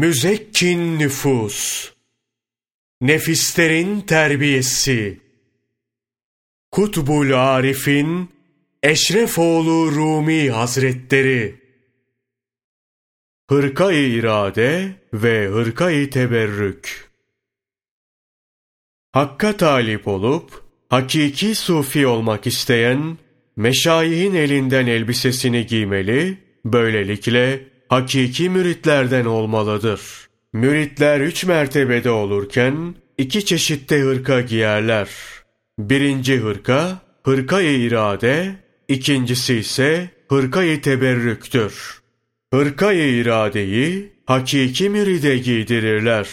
Müzekkin nüfus, nefislerin terbiyesi, Kutbul Arif'in Eşrefoğlu Rumi Hazretleri, Hırka-i irade ve hırka-i teberrük. Hakka talip olup, hakiki sufi olmak isteyen, meşayihin elinden elbisesini giymeli, böylelikle hakiki müritlerden olmalıdır. Müritler üç mertebede olurken, iki çeşitte hırka giyerler. Birinci hırka, hırka-i irade, ikincisi ise hırka-i teberrüktür. Hırka-i iradeyi hakiki müride giydirirler.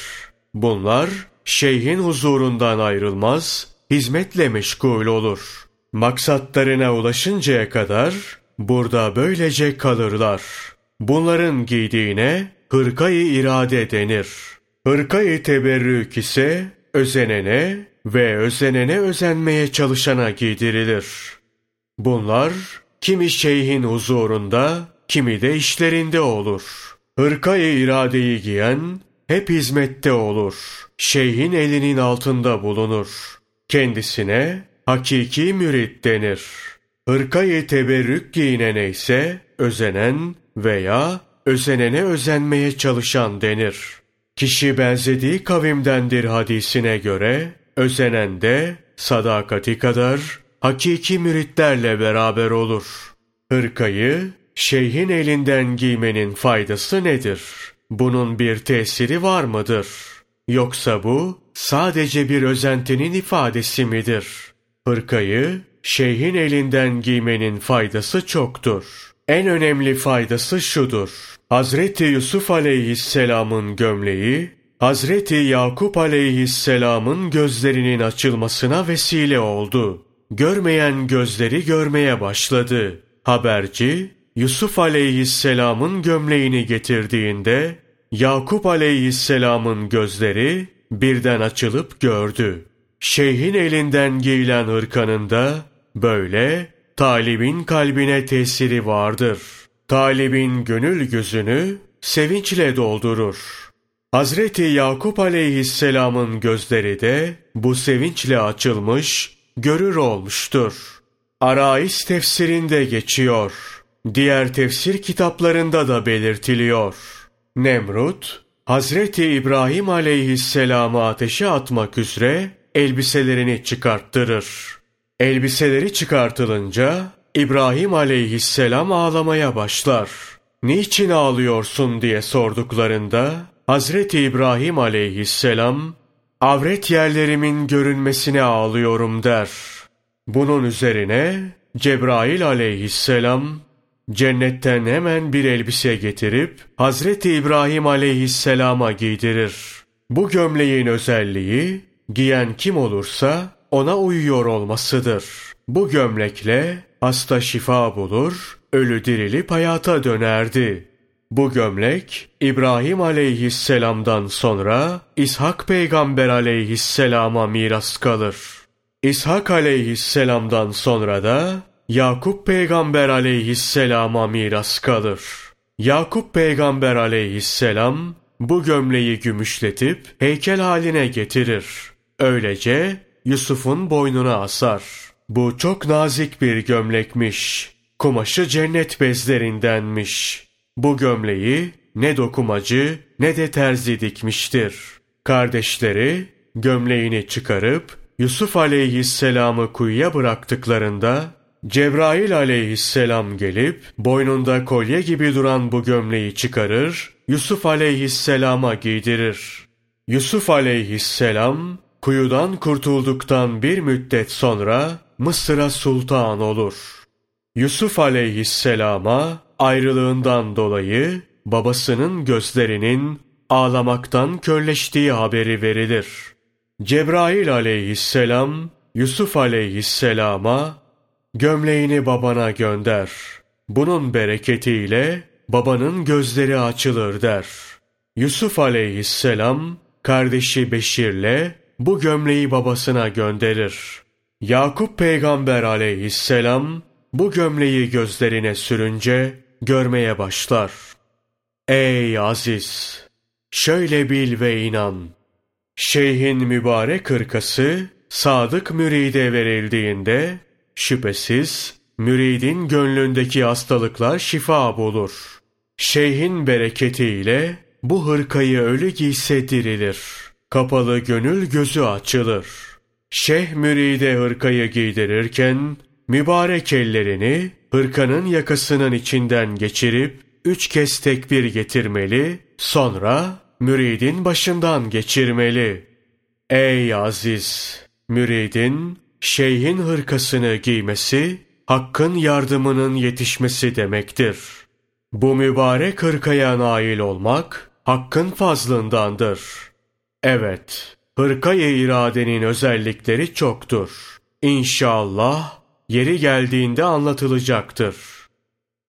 Bunlar şeyhin huzurundan ayrılmaz, hizmetle meşgul olur. Maksatlarına ulaşıncaya kadar burada böylece kalırlar. Bunların giydiğine hırkayı irade denir. Hırkayı teberrük ise özenene ve özenene özenmeye çalışana giydirilir. Bunlar kimi şeyhin huzurunda, kimi de işlerinde olur. Hırkayı iradeyi giyen hep hizmette olur. Şeyhin elinin altında bulunur. Kendisine hakiki mürit denir. Hırkayı teberrük giyinene ise özenen veya özenene özenmeye çalışan denir. Kişi benzediği kavimdendir hadisine göre, özenen de sadakati kadar hakiki müritlerle beraber olur. Hırkayı şeyhin elinden giymenin faydası nedir? Bunun bir tesiri var mıdır? Yoksa bu sadece bir özentinin ifadesi midir? Hırkayı şeyhin elinden giymenin faydası çoktur. En önemli faydası şudur. Hazreti Yusuf aleyhisselamın gömleği, Hazreti Yakup aleyhisselamın gözlerinin açılmasına vesile oldu. Görmeyen gözleri görmeye başladı. Haberci, Yusuf aleyhisselamın gömleğini getirdiğinde, Yakup aleyhisselamın gözleri birden açılıp gördü. Şeyhin elinden giyilen hırkanın da böyle talibin kalbine tesiri vardır. Talibin gönül gözünü sevinçle doldurur. Hazreti Yakup aleyhisselamın gözleri de bu sevinçle açılmış, görür olmuştur. Arais tefsirinde geçiyor. Diğer tefsir kitaplarında da belirtiliyor. Nemrut, Hazreti İbrahim aleyhisselamı ateşe atmak üzere elbiselerini çıkarttırır. Elbiseleri çıkartılınca İbrahim aleyhisselam ağlamaya başlar. Niçin ağlıyorsun diye sorduklarında Hazreti İbrahim aleyhisselam avret yerlerimin görünmesine ağlıyorum der. Bunun üzerine Cebrail aleyhisselam cennetten hemen bir elbise getirip Hazreti İbrahim aleyhisselama giydirir. Bu gömleğin özelliği giyen kim olursa ona uyuyor olmasıdır. Bu gömlekle hasta şifa bulur, ölü dirilip hayata dönerdi. Bu gömlek İbrahim aleyhisselamdan sonra İshak peygamber aleyhisselama miras kalır. İshak aleyhisselamdan sonra da Yakup peygamber aleyhisselama miras kalır. Yakup peygamber aleyhisselam bu gömleği gümüşletip heykel haline getirir. Öylece Yusuf'un boynuna asar. Bu çok nazik bir gömlekmiş. Kumaşı cennet bezlerindenmiş. Bu gömleği ne dokumacı ne de terzi dikmiştir. Kardeşleri gömleğini çıkarıp Yusuf aleyhisselamı kuyuya bıraktıklarında Cebrail aleyhisselam gelip boynunda kolye gibi duran bu gömleği çıkarır, Yusuf aleyhisselama giydirir. Yusuf aleyhisselam kuyudan kurtulduktan bir müddet sonra Mısır'a sultan olur. Yusuf aleyhisselama ayrılığından dolayı babasının gözlerinin ağlamaktan körleştiği haberi verilir. Cebrail aleyhisselam Yusuf aleyhisselama gömleğini babana gönder. Bunun bereketiyle babanın gözleri açılır der. Yusuf aleyhisselam kardeşi Beşir'le bu gömleği babasına gönderir. Yakup peygamber aleyhisselam bu gömleği gözlerine sürünce görmeye başlar. Ey aziz! şöyle bil ve inan. Şeyhin mübarek hırkası sadık müride verildiğinde şüphesiz müridin gönlündeki hastalıklar şifa bulur. Şeyhin bereketiyle bu hırkayı ölü giyse dirilir. Kapalı gönül gözü açılır. Şeyh müride hırkayı giydirirken mübarek ellerini hırkanın yakasının içinden geçirip üç kez tekbir getirmeli, sonra müridin başından geçirmeli. Ey aziz! Müridin, şeyhin hırkasını giymesi, hakkın yardımının yetişmesi demektir. Bu mübarek hırkaya nail olmak, hakkın fazlındandır. Evet, hırkaya iradenin özellikleri çoktur. İnşallah, yeri geldiğinde anlatılacaktır.